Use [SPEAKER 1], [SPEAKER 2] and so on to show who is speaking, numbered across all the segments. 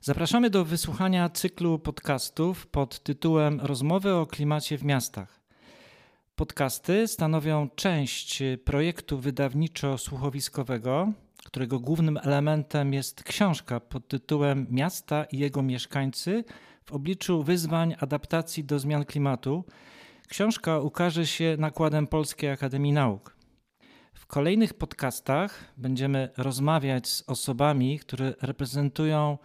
[SPEAKER 1] Zapraszamy do wysłuchania cyklu podcastów pod tytułem Rozmowy o klimacie w miastach. Podcasty stanowią część projektu wydawniczo-słuchowiskowego, którego głównym elementem jest książka pod tytułem Miasta i jego mieszkańcy w obliczu wyzwań adaptacji do zmian klimatu. Książka ukaże się nakładem Polskiej Akademii Nauk. W kolejnych podcastach będziemy rozmawiać z osobami, które reprezentują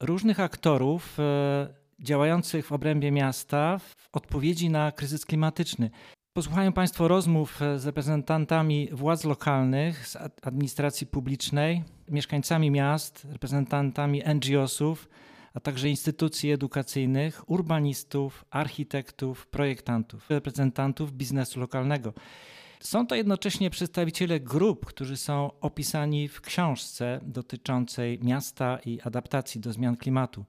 [SPEAKER 1] różnych aktorów e, działających w obrębie miasta w odpowiedzi na kryzys klimatyczny. Posłuchają Państwo rozmów z reprezentantami władz lokalnych, z administracji publicznej, mieszkańcami miast, reprezentantami NGO-sów, a także instytucji edukacyjnych, urbanistów, architektów, projektantów, reprezentantów biznesu lokalnego. Są to jednocześnie przedstawiciele grup, którzy są opisani w książce dotyczącej miasta i adaptacji do zmian klimatu.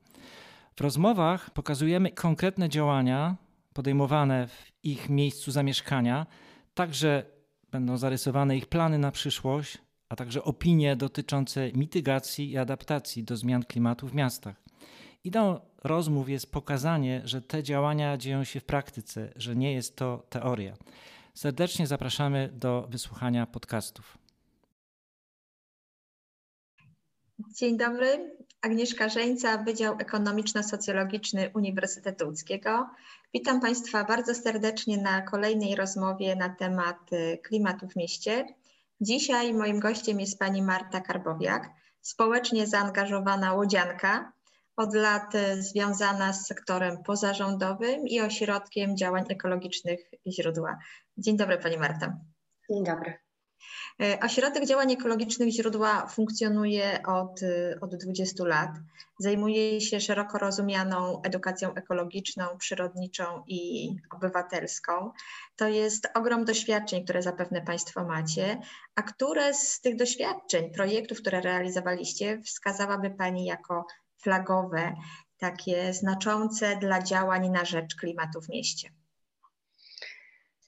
[SPEAKER 1] W rozmowach pokazujemy konkretne działania podejmowane w ich miejscu zamieszkania, także będą zarysowane ich plany na przyszłość, a także opinie dotyczące mitygacji i adaptacji do zmian klimatu w miastach. Ideą rozmów jest pokazanie, że te działania dzieją się w praktyce, że nie jest to teoria. Serdecznie zapraszamy do wysłuchania podcastów.
[SPEAKER 2] Dzień dobry, Agnieszka Żeńca, Wydział Ekonomiczno-Socjologiczny Uniwersytetu Łódzkiego. Witam Państwa bardzo serdecznie na kolejnej rozmowie na temat y, klimatu w mieście. Dzisiaj moim gościem jest pani Marta Karbowiak, społecznie zaangażowana łodzianka, od lat y, związana z sektorem pozarządowym i ośrodkiem działań ekologicznych źródła. Dzień dobry Pani Marta.
[SPEAKER 3] Dzień dobry.
[SPEAKER 2] E, ośrodek Działań Ekologicznych Źródła funkcjonuje od, y, od 20 lat. Zajmuje się szeroko rozumianą edukacją ekologiczną, przyrodniczą i obywatelską. To jest ogrom doświadczeń, które zapewne Państwo macie, a które z tych doświadczeń, projektów, które realizowaliście, wskazałaby Pani jako flagowe, takie znaczące dla działań na rzecz klimatu w mieście?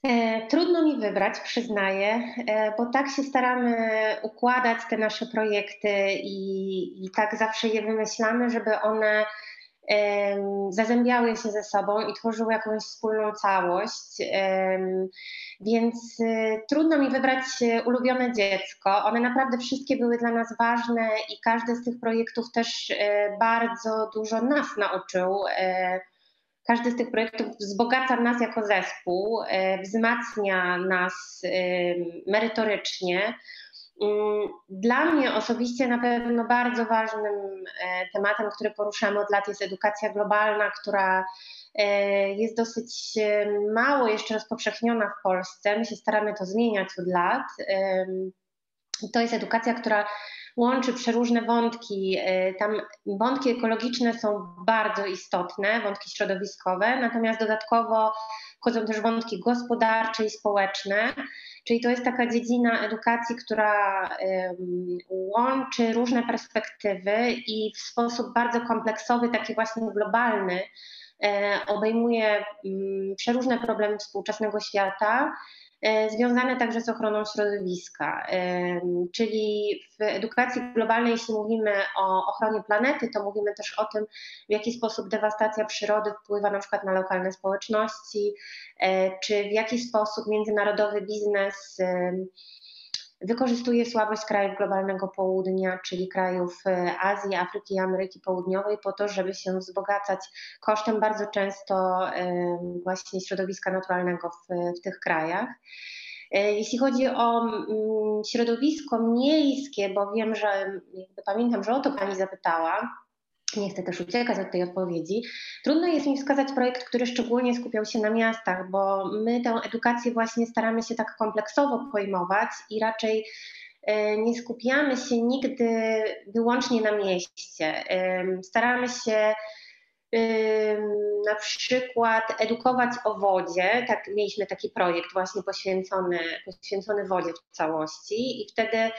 [SPEAKER 3] E, trudno mi wybrać, przyznaję, e, bo tak się staramy układać te nasze projekty i, i tak zawsze je wymyślamy, żeby one zazębiały się ze sobą i tworzyły jakąś wspólną całość. Więc y, trudno mi wybrać ulubione dziecko. One naprawdę wszystkie były dla nas ważne i każdy z tych projektów też y, bardzo dużo nas nauczył. E, każdy z tych projektów wzbogaca nas jako zespół, e, wzmacnia nas merytorycznie. Mm, dla mnie osobiście na pewno bardzo ważnym e, tematem, który poruszamy od lat jest edukacja globalna, która e, jest dosyć mało jeszcze rozpowszechniona w Polsce. My się staramy to zmieniać od lat. To jest edukacja, która łączy przeróżne wątki. E, tam wątki ekologiczne są bardzo istotne, wątki środowiskowe, natomiast dodatkowo wchodzą też wątki gospodarcze i społeczne. Czyli to jest taka dziedzina edukacji, która łączy różne perspektywy i w sposób bardzo kompleksowy, taki właśnie globalny, e, obejmuje mm, przeróżne problemy współczesnego świata związane także z ochroną środowiska. E, czyli w edukacji globalnej, jeśli mówimy o ochronie planety, to mówimy też o tym, w jaki sposób dewastacja przyrody wpływa na przykład na lokalne społeczności, e, czy w jaki sposób międzynarodowy biznes Wykorzystuje słabość krajów globalnego południa, czyli krajów e, Azji, Afryki i Ameryki Południowej, po to, żeby się wzbogacać kosztem bardzo często właśnie środowiska naturalnego w, w tych krajach. E, jeśli chodzi o mm, środowisko miejskie, bo wiem, że pamiętam, że o to Pani zapytała, nie chcę też uciekać od tej odpowiedzi. Trudno jest mi wskazać projekt, który szczególnie skupiał się na miastach, bo my tę edukację właśnie staramy się tak kompleksowo pojmować i raczej e, nie skupiamy się nigdy wyłącznie na mieście. Staramy się na przykład edukować o wodzie. Tak, mieliśmy taki projekt właśnie poświęcony, poświęcony wodzie w całości i wtedy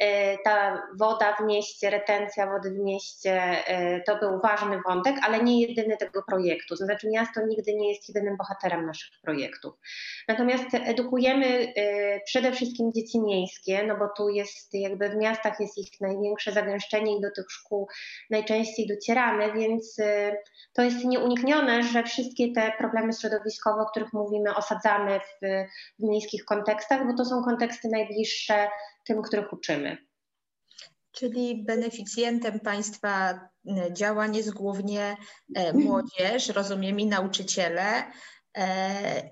[SPEAKER 3] E, ta woda w mieście, retencja wody w mieście e, to był ważny wątek, ale nie jedyny tego projektu. To znaczy miasto nigdy nie jest jedynym bohaterem naszych projektów. Natomiast edukujemy e, przede wszystkim dzieci miejskie, no bo tu jest jakby w miastach jest ich największe zagęszczenie i do tych szkół najczęściej docieramy, więc to jest nieuniknione, że wszystkie te problemy środowiskowe, o których mówimy, osadzamy w, w miejskich kontekstach, bo to są konteksty najbliższe tym, których uczymy.
[SPEAKER 2] Czyli beneficjentem Państwa e, działań jest głównie e, młodzież, rozumiem, i nauczyciele,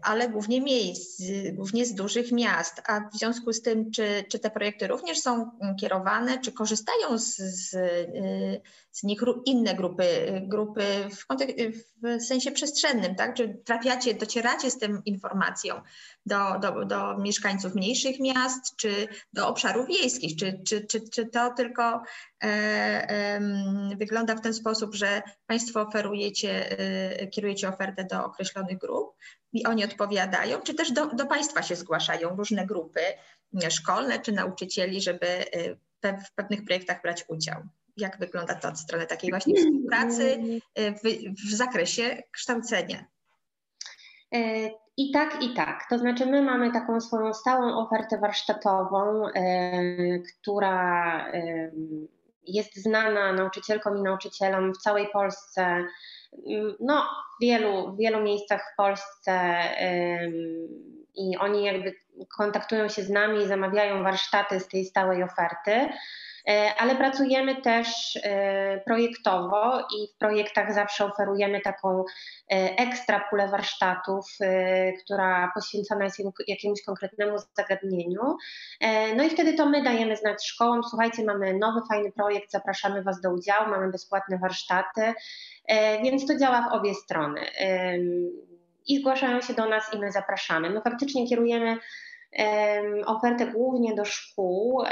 [SPEAKER 2] ale głównie miejsc, głównie z dużych miast. A w związku z tym, czy, czy te projekty również są kierowane, czy korzystają z, z, z nich inne grupy, grupy w, w, sensie przestrzennym, tak? Czy trafiacie, docieracie z tym informacją do, do, do mieszkańców mniejszych miast, czy do obszarów wiejskich? Czy, czy, czy, czy to tylko e, e, wygląda w ten sposób, że Państwo oferujecie, e, kierujecie ofertę do określonych grup i oni odpowiadają, czy też do, do Państwa się zgłaszają różne grupy szkolne czy nauczycieli, żeby e, w pewnych projektach brać udział? Jak wygląda to od strony takiej właśnie współpracy e, w, w zakresie kształcenia?
[SPEAKER 3] E, I tak, i tak. To znaczy, my mamy taką swoją stałą ofertę warsztatową, która jest znana nauczycielkom i nauczycielom w całej Polsce, no, w wielu, w wielu miejscach w Polsce i oni jakby kontaktują się z nami i zamawiają warsztaty z tej stałej oferty. E, ale pracujemy też e, projektowo i w projektach zawsze oferujemy taką e, ekstra pulę warsztatów, która poświęcona jest jakiemuś konkretnemu zagadnieniu. No i wtedy to my dajemy znać szkołom, słuchajcie, mamy nowy, fajny projekt, zapraszamy Was do udziału, mamy bezpłatne warsztaty, więc to działa w obie strony. I zgłaszają się do nas i my zapraszamy. My faktycznie kierujemy ofertę głównie do szkół,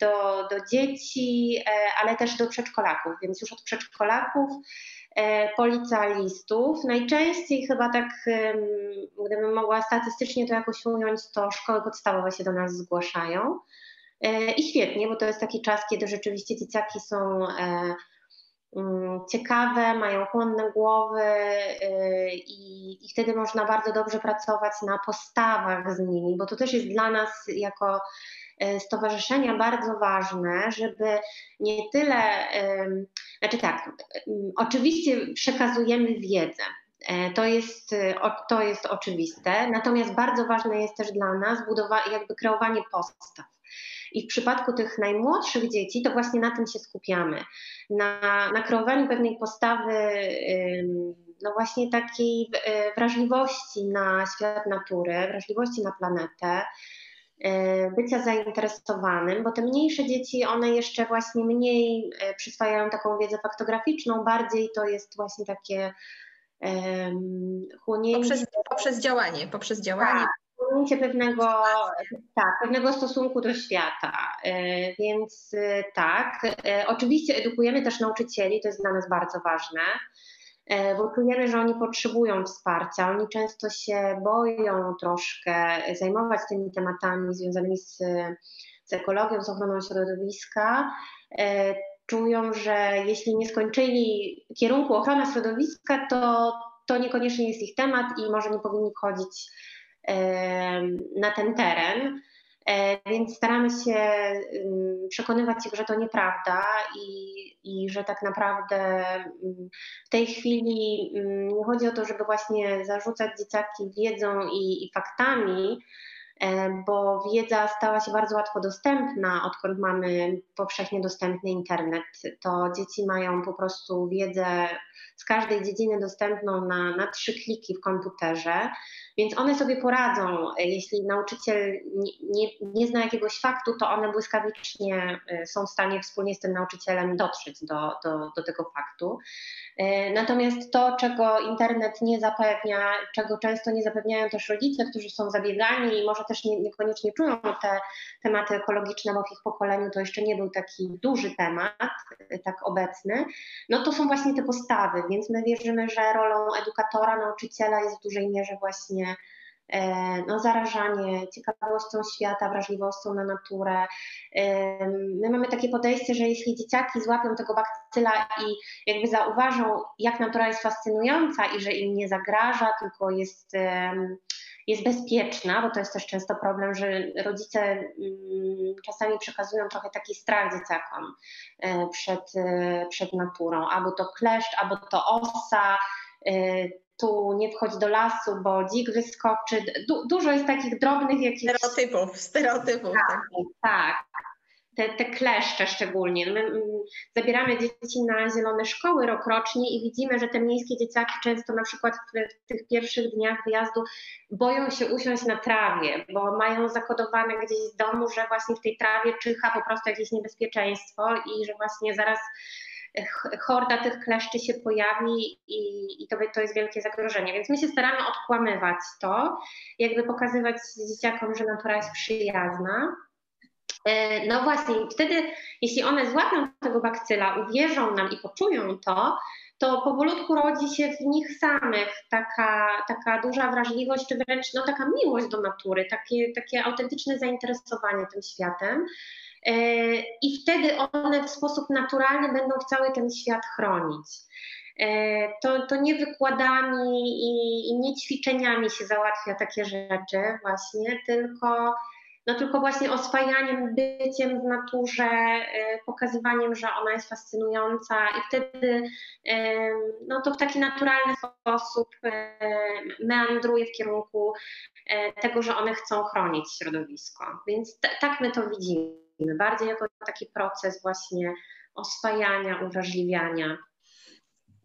[SPEAKER 3] do, do dzieci, e, ale też do przedszkolaków, więc już od przedszkolaków e, policjalistów. Najczęściej chyba tak, gdybym mogła statystycznie to jakoś ująć, to szkoły podstawowe się do nas zgłaszają. E, I świetnie, bo to jest taki czas, kiedy rzeczywiście dzieciaki są ciekawe, mają chłonne głowy y, i, i wtedy można bardzo dobrze pracować na postawach z nimi, bo to też jest dla nas jako y, stowarzyszenia bardzo ważne, żeby nie tyle, znaczy tak, oczywiście przekazujemy wiedzę, e, to jest, to jest oczywiste, natomiast bardzo ważne jest też dla nas budowa- jakby kreowanie postaw. I w przypadku tych najmłodszych dzieci, to właśnie na tym się skupiamy. Na, na kreowaniu pewnej postawy, no właśnie takiej e, wrażliwości na świat natury, wrażliwości na planetę, e, bycia zainteresowanym, bo te mniejsze dzieci, one jeszcze właśnie mniej e, przyswajają taką wiedzę faktograficzną, bardziej to jest właśnie takie um, chłonięcie.
[SPEAKER 2] Poprzez, poprzez działanie, poprzez działanie. Tak
[SPEAKER 3] osiągnięcie pewnego, tak, pewnego stosunku do świata. E, więc e, tak, e, oczywiście edukujemy też nauczycieli, to jest dla nas bardzo ważne, bo czujemy, że oni potrzebują wsparcia. Oni często się boją troszkę zajmować tymi tematami związanymi z, z ekologią, z ochroną środowiska. Czują, że jeśli nie skończyli kierunku ochrona środowiska, to, to niekoniecznie jest ich temat i może nie powinni wchodzić na ten teren. E, więc staramy się przekonywać ich, że to nieprawda i, i że tak naprawdę w tej chwili nie chodzi o to, żeby właśnie zarzucać dzieciaki wiedzą i, i faktami, e, bo wiedza stała się bardzo łatwo dostępna, odkąd mamy powszechnie dostępny internet. To dzieci mają po prostu wiedzę z każdej dziedziny dostępną na, na trzy kliki w komputerze. Więc one sobie poradzą, jeśli nauczyciel nie, nie, nie zna jakiegoś faktu, to one błyskawicznie są w stanie wspólnie z tym nauczycielem dotrzeć do, do, do tego faktu. Natomiast to, czego internet nie zapewnia, czego często nie zapewniają też rodzice, którzy są zabiegani i może też nie, niekoniecznie czują te tematy ekologiczne, bo w ich pokoleniu to jeszcze nie był taki duży temat, tak obecny, no to są właśnie te postawy, więc my wierzymy, że rolą edukatora, nauczyciela jest w dużej mierze właśnie e, no, zarażanie ciekawością świata, wrażliwością na naturę. My mamy takie podejście, że jeśli dzieciaki złapią tego bakcyla i jakby zauważą, jak natura jest fascynująca i że im nie zagraża, tylko jest jest bezpieczna, bo to jest też często problem, że rodzice mm, czasami przekazują trochę taki strach dzieciakom e, przed, e, przed naturą. Albo to kleszcz, albo to osa, e, tu nie wchodź do lasu, bo dzik wyskoczy. Du dużo jest takich drobnych jakichś...
[SPEAKER 2] Stereotypów, stereotypów.
[SPEAKER 3] Tak, tak te, te kleszcze szczególnie. My mm, zabieramy dzieci na zielone szkoły rokrocznie i widzimy, że te miejskie dzieciaki często na przykład w, w tych pierwszych dniach wyjazdu boją się usiąść na trawie, bo mają zakodowane gdzieś z domu, że właśnie w tej trawie czyha po prostu jakieś niebezpieczeństwo i że właśnie zaraz horda tych kleszczy się pojawi i, i to, to jest wielkie zagrożenie. Więc my się staramy odkłamywać to, jakby pokazywać dzieciakom, że natura jest przyjazna. E, no właśnie, wtedy, jeśli one złapią tego bakcyla, uwierzą nam i poczują to, to powolutku rodzi się w nich samych taka, taka duża wrażliwość, czy wręcz no, taka miłość do natury, takie, takie autentyczne zainteresowanie tym światem. E, I wtedy one w sposób naturalny będą cały ten świat chronić. E, to, to nie wykładami i, i nie ćwiczeniami się załatwia takie rzeczy, właśnie, tylko no tylko właśnie oswajaniem, byciem w naturze, e, pokazywaniem, że ona jest fascynująca i wtedy no to w taki naturalny sposób meandruje w kierunku tego, że one chcą chronić środowisko. Więc tak my to widzimy, bardziej jako taki proces właśnie oswajania, uwrażliwiania.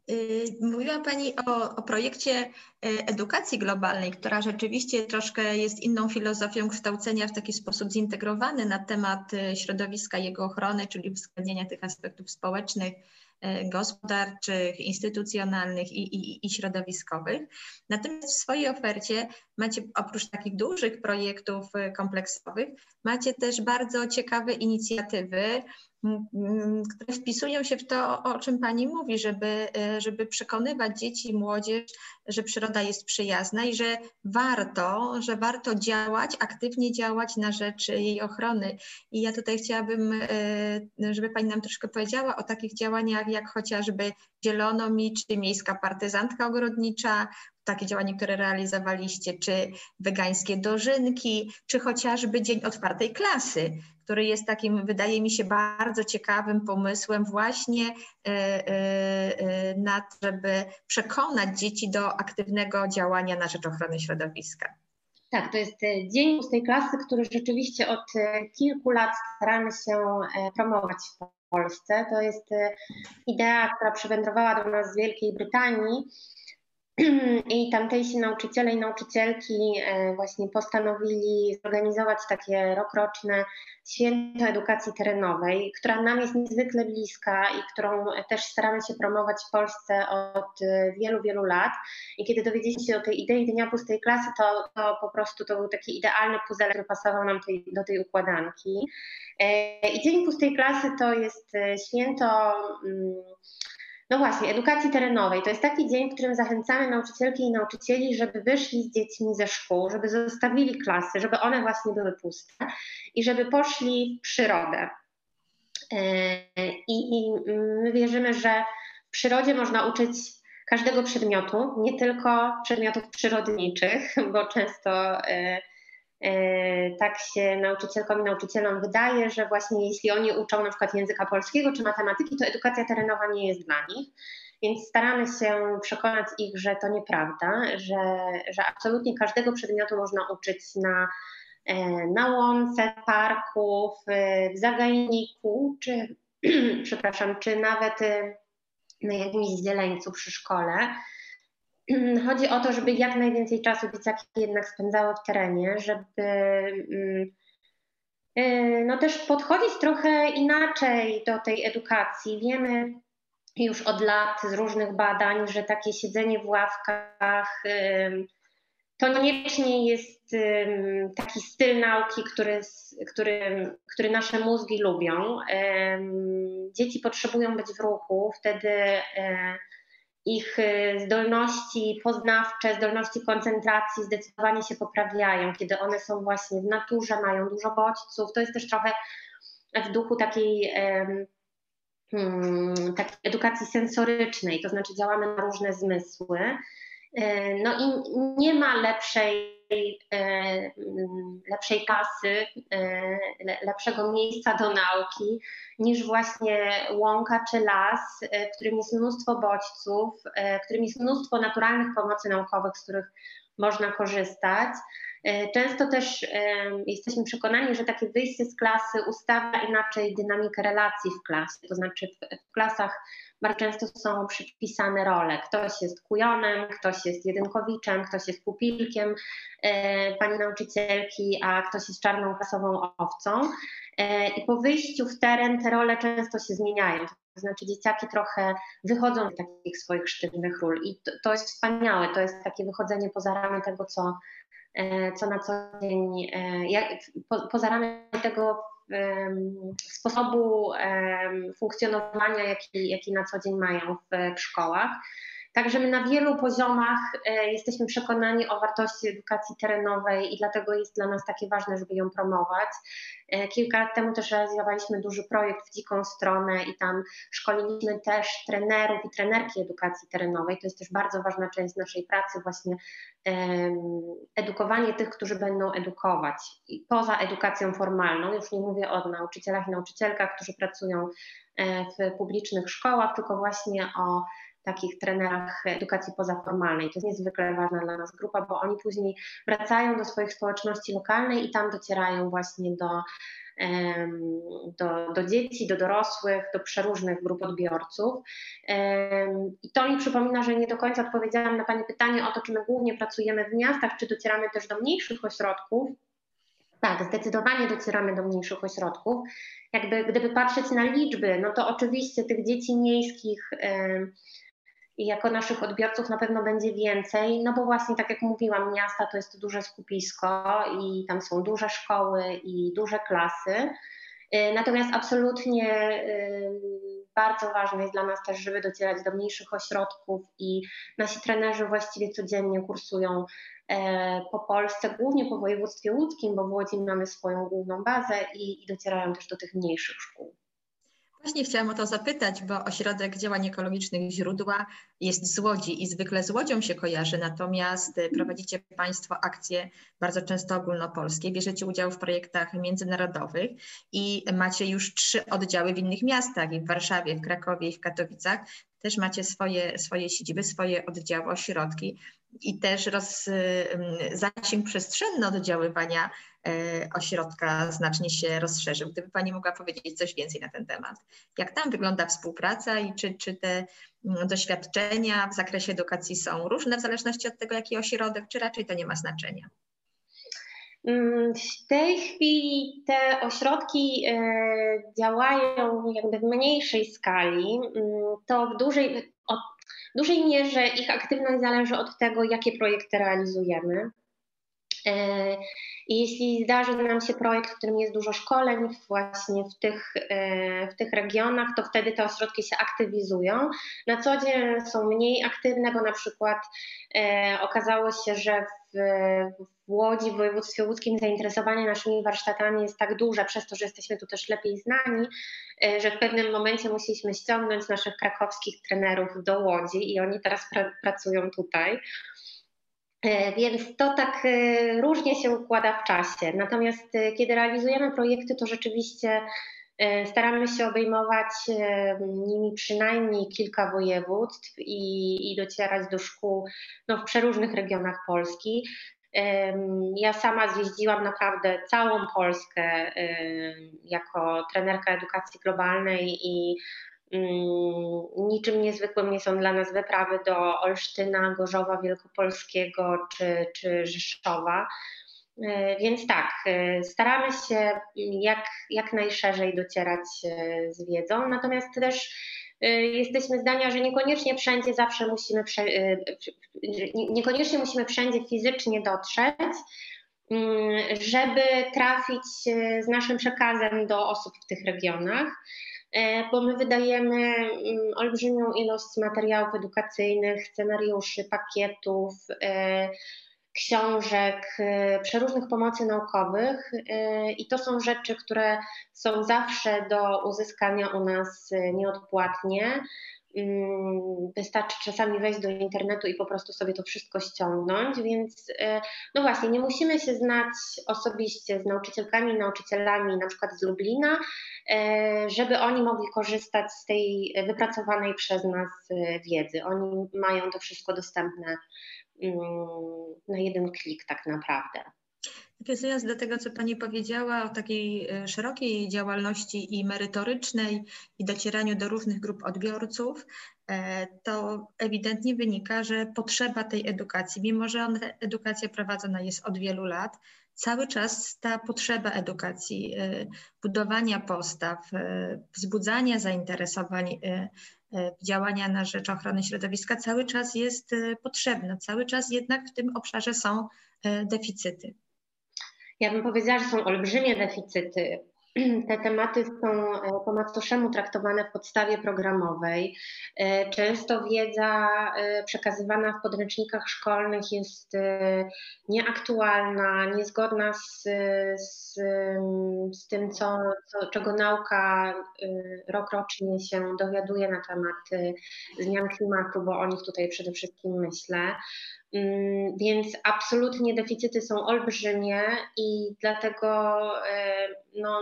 [SPEAKER 2] Y, mówiła Pani o, o, projekcie y, edukacji globalnej, która rzeczywiście troszkę jest inną filozofią kształcenia w taki sposób zintegrowany na temat y, środowiska, jego ochrony, czyli uwzględnienia tych aspektów społecznych, gospodarczych, instytucjonalnych i, i, i, środowiskowych. Natomiast w swojej ofercie macie oprócz takich dużych projektów kompleksowych, macie też bardzo ciekawe inicjatywy które wpisują się w to, o czym Pani mówi, żeby, e, żeby przekonywać dzieci i młodzież, że przyroda jest przyjazna i że warto, że warto działać, aktywnie działać na rzecz jej ochrony. I ja tutaj chciałabym, e, żeby Pani nam troszkę powiedziała o takich działaniach, jak chociażby Zielonomi, czy Miejska Partyzantka Ogrodnicza, takie działania, które realizowaliście, czy wegańskie dożynki, czy chociażby Dzień Otwartej Klasy, który jest takim, wydaje mi się, bardzo ciekawym pomysłem właśnie e, e, e, na to, żeby przekonać dzieci do aktywnego działania na rzecz ochrony środowiska.
[SPEAKER 3] Tak, to jest Dzień Pustej Klasy, który rzeczywiście od kilku lat staramy się promować w Polsce. To jest idea, która przywędrowała do nas z Wielkiej Brytanii i tamtejsi nauczyciele i nauczycielki e, właśnie postanowili zorganizować takie rokroczne święto edukacji terenowej, która nam jest niezwykle bliska i którą też staramy się promować w Polsce od e, wielu, wielu lat. I kiedy dowiedzieliśmy się o tej idei Dnia Pustej Klasy, to, to po prostu to był taki idealny puzzle, który pasował nam tej, do tej układanki. E, I Dzień Pustej Klasy to jest święto mm, no właśnie, edukacji terenowej. To jest taki dzień, w którym zachęcamy nauczycielki i nauczycieli, żeby wyszli z dziećmi ze szkół, żeby zostawili klasy, żeby one właśnie były puste i żeby poszli w przyrodę. E, I, I my wierzymy, że w przyrodzie można uczyć każdego przedmiotu, nie tylko przedmiotów przyrodniczych, bo często e, tak się nauczycielkom i nauczycielom wydaje, że właśnie jeśli oni uczą na przykład języka polskiego czy matematyki, to edukacja terenowa nie jest dla nich. Więc staramy się przekonać ich, że to nieprawda, że, że absolutnie każdego przedmiotu można uczyć na, e, na łące, parku, w, zagajniku, czy, przepraszam, czy nawet na jakimś zieleńcu przy szkole. chodzi o to, żeby jak najwięcej czasu dzieciaki jednak spędzały w terenie, żeby no też podchodzić trochę inaczej do tej edukacji. Wiemy już od lat z różnych badań, że takie siedzenie w ławkach to niekoniecznie jest taki styl nauki, który, który, który nasze mózgi lubią. Dzieci potrzebują być w ruchu, wtedy e, ich e, zdolności poznawcze, zdolności koncentracji zdecydowanie się poprawiają, kiedy one są właśnie w naturze, mają dużo bodźców. To jest też trochę w duchu takiej, hmm, takiej edukacji sensorycznej, to znaczy działamy na różne zmysły. E, no i nie ma lepszej, lepszej kasy, e, lepszego miejsca do nauki niż właśnie łąka czy las, w którym jest mnóstwo bodźców, w którym jest mnóstwo naturalnych pomocy naukowych, z których można korzystać. Często też jesteśmy przekonani, że takie wyjście z klasy ustawia inaczej dynamikę relacji w klasie, to znaczy w klasach bardzo często są przypisane role. Ktoś jest kujonem, ktoś jest jedynkowiczem, ktoś jest pupilkiem e, pani nauczycielki, a ktoś jest czarną klasową owcą. E, I po wyjściu w teren te role często się zmieniają. To znaczy dzieciaki trochę wychodzą z takich swoich sztywnych ról i to, to jest wspaniałe, to jest takie wychodzenie poza ramy tego, co, e, co na co dzień, jak, po, poza ramy tego, sposobu funkcjonowania, jaki, jaki na co dzień mają w, szkołach. Także my na wielu poziomach e, jesteśmy przekonani o wartości edukacji terenowej i dlatego jest dla nas takie ważne, żeby ją promować. E, kilka lat temu też realizowaliśmy duży projekt w dziką stronę i tam szkoliliśmy też trenerów i trenerki edukacji terenowej. To jest też bardzo ważna część naszej pracy, właśnie edukowanie tych, którzy będą edukować. I poza edukacją formalną, już nie mówię o nauczycielach i nauczycielkach, którzy pracują e, w publicznych szkołach, tylko właśnie o takich trenerach edukacji pozaformalnej. To jest niezwykle ważna dla nas grupa, bo oni później wracają do swoich społeczności lokalnej i tam docierają właśnie do, do, do dzieci, do dorosłych, do przeróżnych grup odbiorców. I to mi przypomina, że nie do końca odpowiedziałam na Pani pytanie o to, czy my głównie pracujemy w miastach, czy docieramy też do mniejszych ośrodków. Tak, zdecydowanie docieramy do mniejszych ośrodków. Jakby gdyby patrzeć na liczby, no to oczywiście tych dzieci miejskich i jako naszych odbiorców na pewno będzie więcej, no bo właśnie tak jak mówiłam, miasta to jest duże skupisko i tam są duże szkoły i duże klasy. Y, natomiast absolutnie y, bardzo ważne jest dla nas też, żeby docierać do mniejszych ośrodków i nasi trenerzy właściwie codziennie kursują e, po Polsce, głównie po województwie łódzkim, bo w Łodzi mamy swoją główną bazę i, i docierają też do tych mniejszych szkół.
[SPEAKER 2] Właśnie chciałam o to zapytać, bo Ośrodek Działań Ekologicznych Źródła jest z Łodzi i zwykle z Łodzią się kojarzy, natomiast prowadzicie Państwo akcje bardzo często ogólnopolskie, bierzecie udział w projektach międzynarodowych i macie już trzy oddziały w innych miastach, w Warszawie, w Krakowie i w Katowicach. Też macie swoje, swoje siedziby, swoje oddziały, ośrodki i też roz, zasięg przestrzenny oddziaływania E, ośrodka znacznie się rozszerzył. Gdyby Pani mogła powiedzieć coś więcej na ten temat. Jak tam wygląda współpraca i czy, czy te mm, doświadczenia w zakresie edukacji są różne w zależności od tego, jaki ośrodek, czy raczej to nie ma znaczenia?
[SPEAKER 3] Mm, w tej chwili te ośrodki e, działają jakby w mniejszej skali. Mm, to w dużej, w dużej mierze ich aktywność zależy od tego, jakie projekty realizujemy. E, I jeśli zdarzy nam się projekt, w którym jest dużo szkoleń właśnie w tych, e, w tych regionach, to wtedy te ośrodki się aktywizują. Na co dzień są mniej aktywne, bo na przykład e, okazało się, że w, w Łodzi, w województwie łódzkim zainteresowanie naszymi warsztatami jest tak duże, przez to, że jesteśmy tu też lepiej znani, że w pewnym momencie musieliśmy ściągnąć naszych krakowskich trenerów do Łodzi i oni teraz pra pracują tutaj. E, więc to tak e, różnie się układa w czasie. Natomiast e, kiedy realizujemy projekty, to rzeczywiście staramy się obejmować nimi przynajmniej kilka województw i, i docierać do szkół no, w przeróżnych regionach Polski. Ja sama zjeździłam naprawdę całą Polskę jako trenerka edukacji globalnej i niczym niezwykłym nie są dla nas wyprawy do Olsztyna, Gorzowa Wielkopolskiego czy, czy Rzeszowa. E, więc tak, e, staramy się jak, jak najszerzej docierać e, z wiedzą, natomiast też jesteśmy zdania, że niekoniecznie wszędzie zawsze musimy, niekoniecznie musimy wszędzie fizycznie dotrzeć, mm, żeby trafić z naszym przekazem do osób w tych regionach. E, bo my wydajemy mm, olbrzymią ilość materiałów edukacyjnych, scenariuszy, pakietów, e, książek, e, przeróżnych pomocy naukowych i to są rzeczy, które są zawsze do uzyskania u nas nieodpłatnie. Wystarczy czasami wejść do internetu i po prostu sobie to wszystko ściągnąć, więc e, no właśnie, nie musimy się znać osobiście z nauczycielkami, nauczycielami na przykład z Lublina, e, żeby oni mogli korzystać z tej wypracowanej przez nas e, wiedzy. Oni mają to wszystko dostępne na jeden klik tak naprawdę.
[SPEAKER 2] Nawiązując do tego, co Pani powiedziała o takiej e, szerokiej działalności i merytorycznej i docieraniu do różnych grup odbiorców, e, to ewidentnie wynika, że potrzeba tej edukacji, mimo że edukacja prowadzona jest od wielu lat, cały czas ta potrzeba edukacji, e, budowania postaw, wzbudzania zainteresowań, działania na rzecz ochrony środowiska cały czas jest potrzebna. Cały czas jednak w tym obszarze są deficyty.
[SPEAKER 3] Ja bym powiedziała, że są olbrzymie deficyty. Te tematy są e, po macoszemu traktowane w podstawie programowej. E, często wiedza e, przekazywana w podręcznikach szkolnych jest nieaktualna, niezgodna z, z, z tym, co, co, czego nauka rokrocznie się dowiaduje na temat zmian klimatu, bo o nich tutaj przede wszystkim myślę. Mm, więc absolutnie deficyty są olbrzymie i dlatego e, no,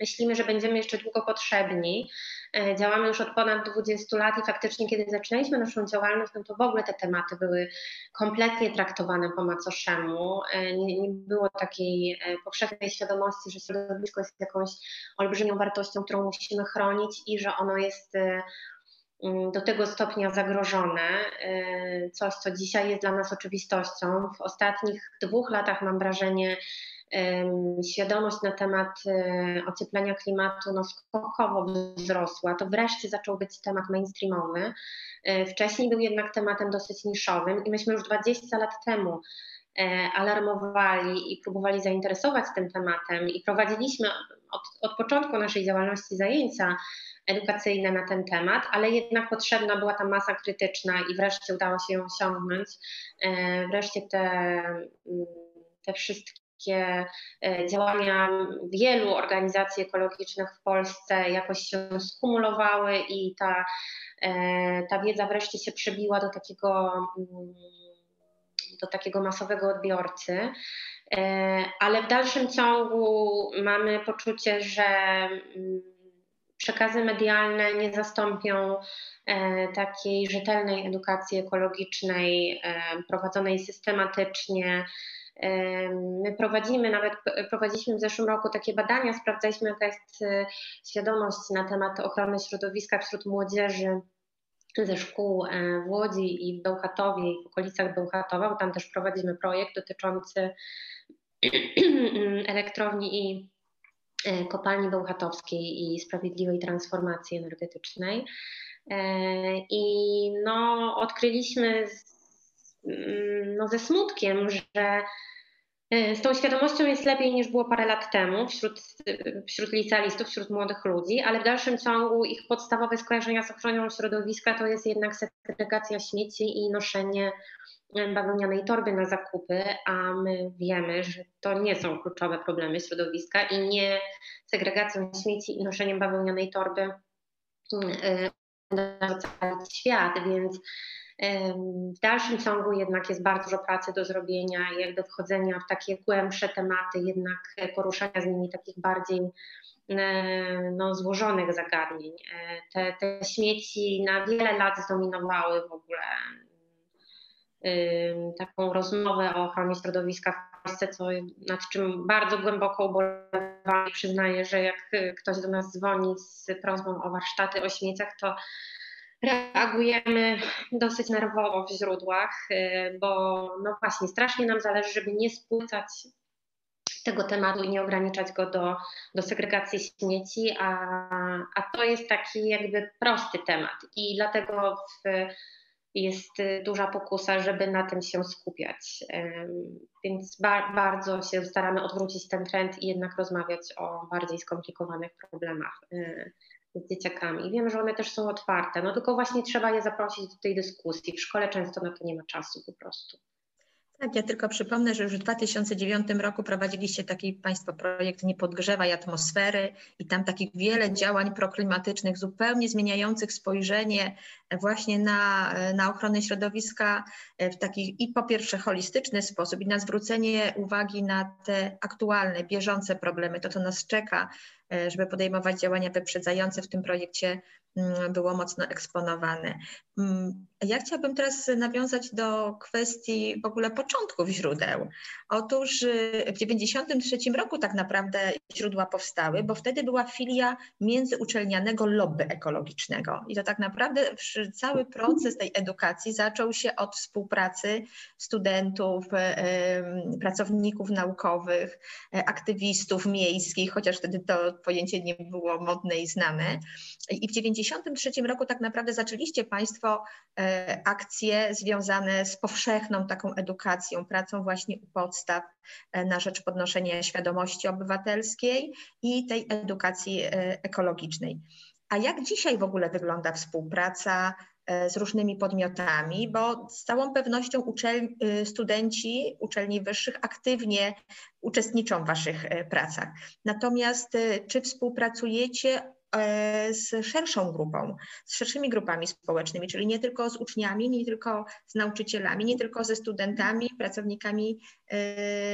[SPEAKER 3] myślimy, że będziemy jeszcze długo potrzebni. E, działamy już od ponad 20 lat i faktycznie, kiedy zaczynaliśmy naszą działalność, no to w ogóle te tematy były kompletnie traktowane po macoszemu. E, nie, nie było takiej powszechnej świadomości, że środowisko jest jakąś olbrzymią wartością, którą musimy chronić i że ono jest do tego stopnia zagrożone, y, coś co dzisiaj jest dla nas oczywistością. W ostatnich dwóch latach mam wrażenie, świadomość na temat y, ocieplenia klimatu no, skokowo wzrosła. To wreszcie zaczął być temat mainstreamowy. Wcześniej był jednak tematem dosyć niszowym i myśmy już 20 lat temu e, alarmowali i próbowali zainteresować tym tematem i prowadziliśmy od, od początku naszej działalności zajęcia edukacyjne na ten temat, ale jednak potrzebna była ta masa krytyczna i wreszcie udało się ją osiągnąć. E, wreszcie te, mm, te wszystkie e, działania wielu organizacji ekologicznych w Polsce jakoś się skumulowały i ta, e, ta wiedza wreszcie się przebiła do takiego, do takiego masowego odbiorcy. Ale w dalszym ciągu mamy poczucie, że mm, przekazy medialne nie zastąpią e, takiej rzetelnej edukacji ekologicznej, e, prowadzonej systematycznie. E, my prowadzimy, nawet prowadziliśmy w zeszłym roku takie badania, sprawdzaliśmy jaka jest świadomość na temat ochrony środowiska wśród młodzieży ze szkół w Łodzi i w Bełchatowie w okolicach Bełchatowa, bo tam też prowadzimy projekt dotyczący elektrowni i E, kopalni bełchatowskiej i sprawiedliwej transformacji energetycznej. E, I no, odkryliśmy z, mm, no, ze smutkiem, że e, z tą świadomością jest lepiej niż było parę lat temu wśród, wśród licealistów, wśród młodych ludzi, ale w dalszym ciągu ich podstawowe skojarzenia z ochroną środowiska to jest jednak segregacja śmieci i noszenie bawełnianej torby na zakupy, a my wiemy, że to nie są kluczowe problemy środowiska i nie segregacją śmieci i noszeniem bawełnianej torby cały świat, więc w dalszym ciągu jednak jest bardzo dużo pracy do zrobienia jakby wchodzenia w takie głębsze tematy, jednak poruszania z nimi takich bardziej no, złożonych zagadnień. E, te, te śmieci na wiele lat zdominowały w ogóle taką rozmowę o ochronie środowiska w Polsce, co, nad czym bardzo głęboko ubolewam i przyznaję, że jak ktoś do nas dzwoni z prośbą o warsztaty o śmieciach, to reagujemy dosyć nerwowo w źródłach, y, bo no właśnie strasznie nam zależy, żeby nie spłycać tego tematu i nie ograniczać go do, do segregacji śmieci, a, a to jest taki jakby prosty temat i dlatego w, jest duża pokusa, żeby na tym się skupiać. Więc ba bardzo się staramy odwrócić ten trend i jednak rozmawiać o bardziej skomplikowanych problemach y, z dzieciakami. Wiem, że one też są otwarte, no tylko właśnie trzeba je zaprosić do tej dyskusji. W szkole często na to nie ma czasu po prostu.
[SPEAKER 2] Tak, ja tylko przypomnę, że już w 2009 roku prowadziliście taki Państwo projekt Nie podgrzewaj atmosfery i tam takich wiele działań proklimatycznych, zupełnie zmieniających spojrzenie właśnie na, na ochronę środowiska w taki i po pierwsze holistyczny sposób i na zwrócenie uwagi na te aktualne, bieżące problemy, to co nas czeka, żeby podejmować działania wyprzedzające w tym projekcie Mm, było mocno eksponowane. Mm, ja chciałabym teraz nawiązać do kwestii w ogóle początków źródeł. Otóż y, w 1993 roku tak naprawdę źródła powstały, bo wtedy była filia międzyuczelnianego lobby ekologicznego. I to tak naprawdę cały proces tej edukacji zaczął się od współpracy studentów, pracowników naukowych, aktywistów miejskich, chociaż wtedy to pojęcie nie było modne i znane. I w 1993 roku tak naprawdę zaczęliście Państwo akcje związane z powszechną taką edukacją, pracą właśnie u podstaw e, na rzecz podnoszenia świadomości obywatelskiej i tej edukacji e, ekologicznej. A jak dzisiaj w ogóle wygląda współpraca z różnymi podmiotami, bo z całą pewnością uczel, studenci uczelni wyższych aktywnie uczestniczą w Waszych pracach. Natomiast czy współpracujecie E, z szerszą grupą, z szerszymi grupami społecznymi, czyli nie tylko z uczniami, nie tylko z nauczycielami, nie tylko ze studentami, pracownikami e,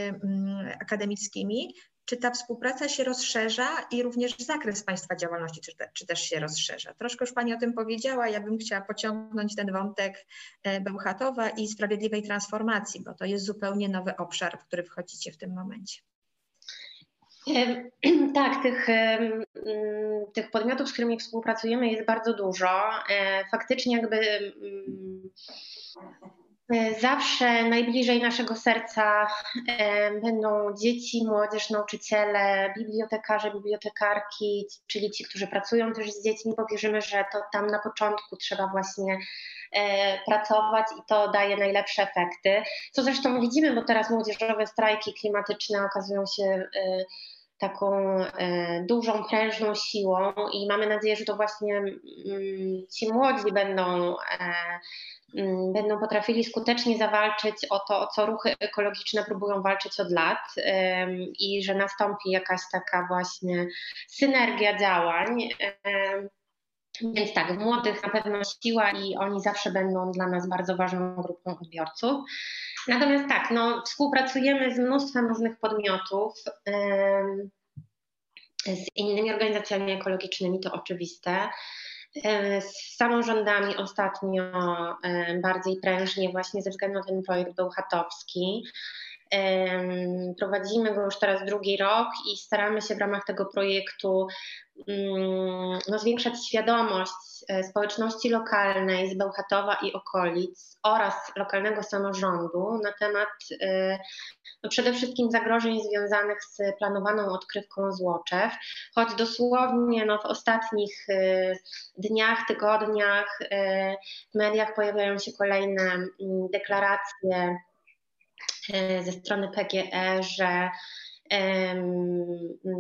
[SPEAKER 2] mm, akademickimi. Czy ta współpraca się rozszerza i również zakres Państwa działalności, czy, te, czy też się rozszerza? Troszkę już Pani o tym powiedziała, ja bym chciała pociągnąć ten wątek e, Bełchatowa i sprawiedliwej transformacji, bo to jest zupełnie nowy obszar, w który wchodzicie w tym momencie.
[SPEAKER 3] Tak, tych, mm, tych podmiotów, z którymi współpracujemy jest bardzo dużo. E, faktycznie jakby zawsze najbliżej naszego serca e, będą dzieci, młodzież, nauczyciele, bibliotekarze, bibliotekarki, czyli ci, którzy pracują też z dziećmi, bo wierzymy, że to tam na początku trzeba właśnie pracować i to daje najlepsze efekty. Co zresztą widzimy, bo teraz młodzieżowe strajki klimatyczne okazują się taką e, dużą, prężną siłą i mamy nadzieję, że to właśnie mm, ci młodzi będą, e, mm, będą potrafili skutecznie zawalczyć o to, o co ruchy ekologiczne próbują walczyć od lat i że nastąpi jakaś taka właśnie synergia działań. Więc tak, w młodych na pewno siła i oni zawsze będą dla nas bardzo ważną grupą odbiorców. Natomiast tak, no, współpracujemy z mnóstwem różnych podmiotów. Z innymi organizacjami ekologicznymi to oczywiste. Z samorządami ostatnio bardziej prężnie, właśnie ze względu na ten projekt Bełchatowski. Prowadzimy go już teraz drugi rok i staramy się w ramach tego projektu mm, no, zwiększać świadomość e, społeczności lokalnej z Bełchatowa i okolic oraz lokalnego samorządu na temat e, no, przede wszystkim zagrożeń związanych z planowaną odkrywką złoczew, choć dosłownie no, w ostatnich e, dniach, tygodniach w mediach pojawiają się kolejne mm, deklaracje ze strony PGE, że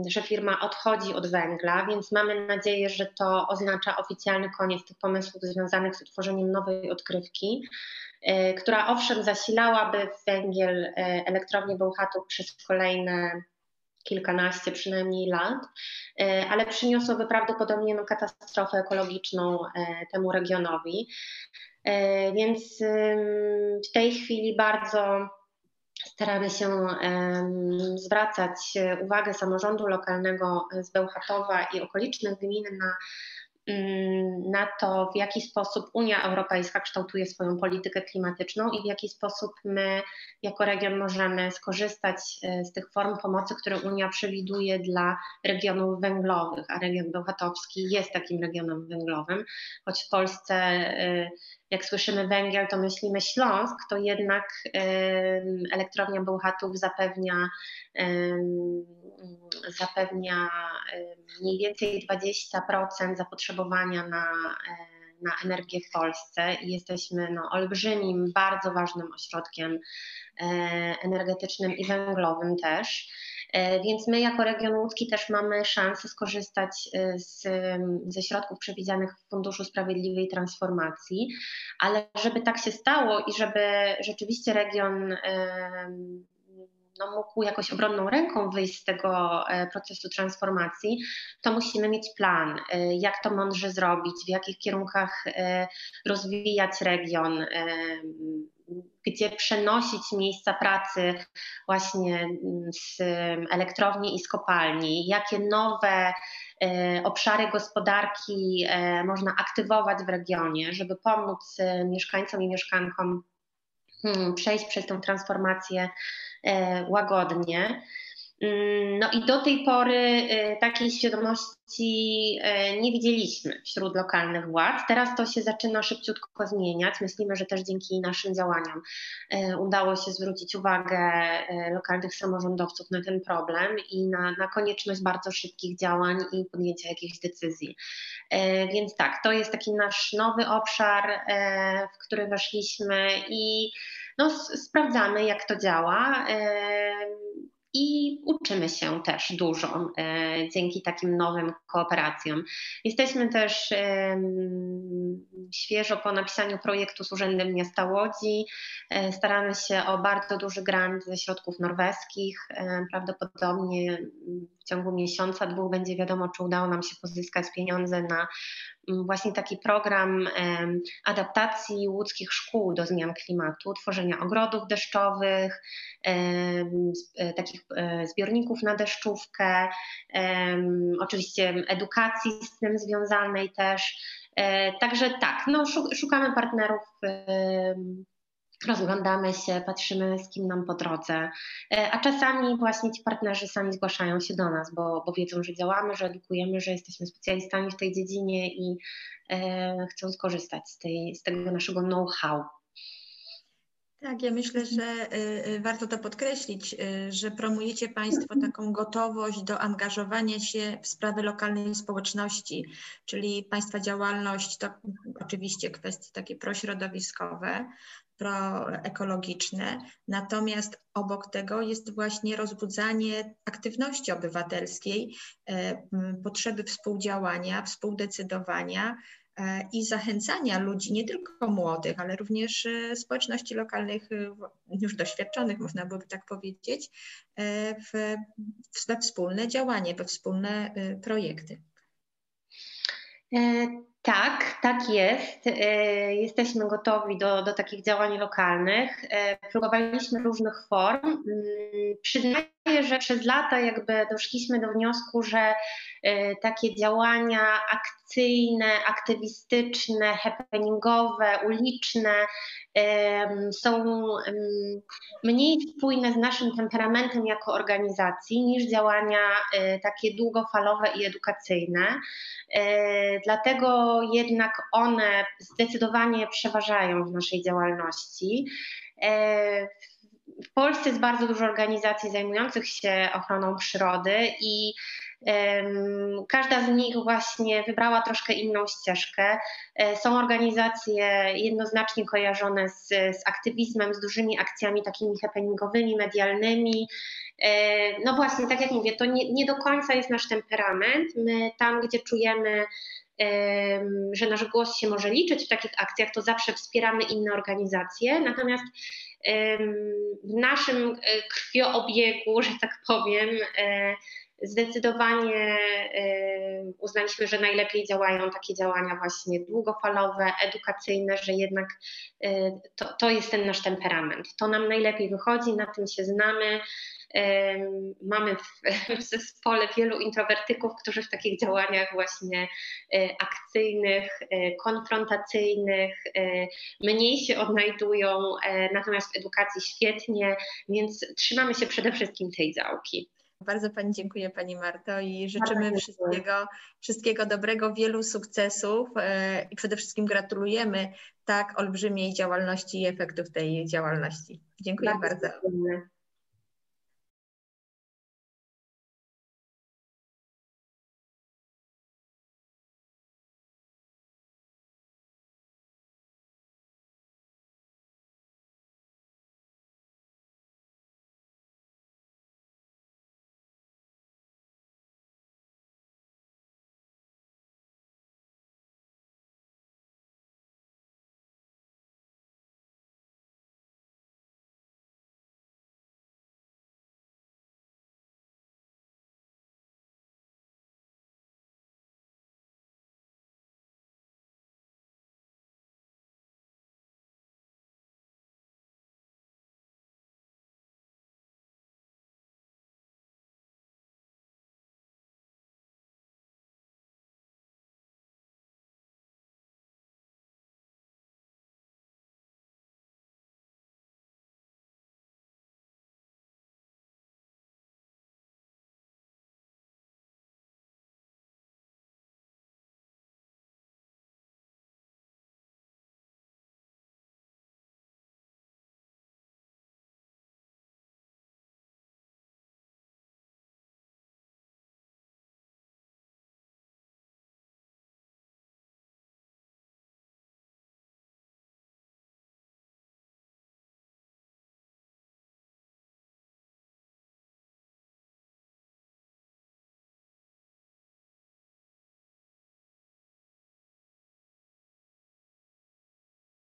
[SPEAKER 3] że firma odchodzi od węgla, więc mamy nadzieję, że to oznacza oficjalny koniec tych pomysłów związanych z utworzeniem nowej odkrywki, e, która owszem zasilałaby węgiel e, elektrownię Bełchatów przez kolejne kilkanaście przynajmniej lat, ale przyniosłoby prawdopodobnie no, katastrofę ekologiczną temu regionowi. Więc w tej chwili bardzo staramy się zwracać uwagę samorządu lokalnego z Bełchatowa i okolicznych gmin na mm, na to, w jaki sposób Unia Europejska kształtuje swoją politykę klimatyczną i w jaki sposób my jako region możemy skorzystać e, z tych form pomocy, które Unia przewiduje dla regionów węglowych, a region bełchatowski jest takim regionem węglowym, choć w Polsce e, jak słyszymy węgiel, to myślimy Śląsk, to jednak elektrownia Bełchatów zapewnia, zapewnia mniej więcej 20% zapotrzebowania na, na energię w Polsce i jesteśmy no, olbrzymim, bardzo ważnym ośrodkiem e, energetycznym i węglowym też. E, więc my jako region łódzki też mamy szansę skorzystać e, z, ze środków przewidzianych w Funduszu Sprawiedliwej Transformacji, ale żeby tak się stało i żeby rzeczywiście region no, mógł jakoś obronną ręką wyjść z tego e, procesu transformacji, to musimy mieć plan, jak to mądrze zrobić, w jakich kierunkach rozwijać region, gdzie przenosić miejsca pracy właśnie z elektrowni i z kopalni, jakie nowe e, obszary gospodarki e, można aktywować w regionie, żeby pomóc e, mieszkańcom i mieszkankom hmm, przejść przez tę transformację łagodnie. Mm, no i do tej pory y, takiej świadomości y, nie widzieliśmy wśród lokalnych władz. Teraz to się zaczyna szybciutko zmieniać. Myślimy, że też dzięki naszym działaniom y, udało się zwrócić uwagę lokalnych samorządowców na ten problem i na, na konieczność bardzo szybkich działań i podjęcia jakichś decyzji. Więc tak, to jest taki nasz nowy obszar, w który weszliśmy i no, sprawdzamy, jak to działa i uczymy się też dużo e, dzięki takim nowym kooperacjom. Jesteśmy też świeżo po napisaniu projektu z Urzędem Miasta Łodzi. E, staramy się o bardzo duży grant ze środków norweskich. E, prawdopodobnie w ciągu miesiąca, dwóch będzie wiadomo, czy udało nam się pozyskać pieniądze na mm, właśnie taki program adaptacji łódzkich szkół do zmian klimatu, tworzenia ogrodów deszczowych, takich e, zbiorników na deszczówkę, oczywiście edukacji z tym związanej też. E, także tak, no, szukamy partnerów rozglądamy się, patrzymy z kim nam po drodze, e, a czasami właśnie ci partnerzy sami zgłaszają się do nas, bo, bo wiedzą, że działamy, że edukujemy, że jesteśmy specjalistami w tej dziedzinie i e, chcą skorzystać z, tej, z tego naszego know-how.
[SPEAKER 2] Tak, ja myślę, że y, y, warto to podkreślić, y, że promujecie Państwo taką gotowość do angażowania się w sprawy lokalnej społeczności, czyli Państwa działalność to oczywiście kwestie takie prośrodowiskowe, proekologiczne, natomiast obok tego jest właśnie rozbudzanie aktywności obywatelskiej, potrzeby współdziałania, współdecydowania, E, i zachęcania ludzi, nie tylko młodych, ale również e, społeczności lokalnych, e, już doświadczonych, można byłoby tak powiedzieć, w, we wspólne działanie, we wspólne projekty.
[SPEAKER 3] Tak, tak jest. Jesteśmy gotowi do, do takich działań lokalnych. Próbowaliśmy różnych form. Mm, przyznaję, że przez lata jakby doszliśmy do wniosku, że takie działania akcyjne, aktywistyczne, happeningowe, uliczne są mniej spójne z naszym temperamentem jako organizacji niż działania e, takie długofalowe i edukacyjne. E, dlatego jednak one zdecydowanie przeważają w naszej działalności. E, w Polsce jest bardzo dużo organizacji zajmujących się ochroną przyrody i Każda z nich właśnie wybrała troszkę inną ścieżkę. E, są organizacje jednoznacznie kojarzone z, z aktywizmem, z dużymi akcjami takimi happeningowymi, medialnymi. E, no właśnie, tak jak mówię, to nie, nie do końca jest nasz temperament. My tam, gdzie czujemy, że nasz głos się może liczyć w takich akcjach, to zawsze wspieramy inne organizacje. Natomiast w naszym e, krwioobiegu, że tak powiem, Zdecydowanie y, uznaliśmy, że najlepiej działają takie działania właśnie długofalowe, edukacyjne, że jednak y, to, to jest ten nasz temperament. To nam najlepiej wychodzi, na tym się znamy. Mamy w, w zespole wielu introwertyków, którzy w takich działaniach właśnie akcyjnych, konfrontacyjnych mniej się odnajdują, natomiast w edukacji świetnie, więc trzymamy się przede wszystkim tej działki.
[SPEAKER 2] Bardzo Pani dziękuję Pani Marto i życzymy wszystkiego, wszystkiego dobrego, wielu sukcesów e, i przede wszystkim gratulujemy tak olbrzymiej działalności i efektów tej działalności. Dziękuję bardzo. bardzo.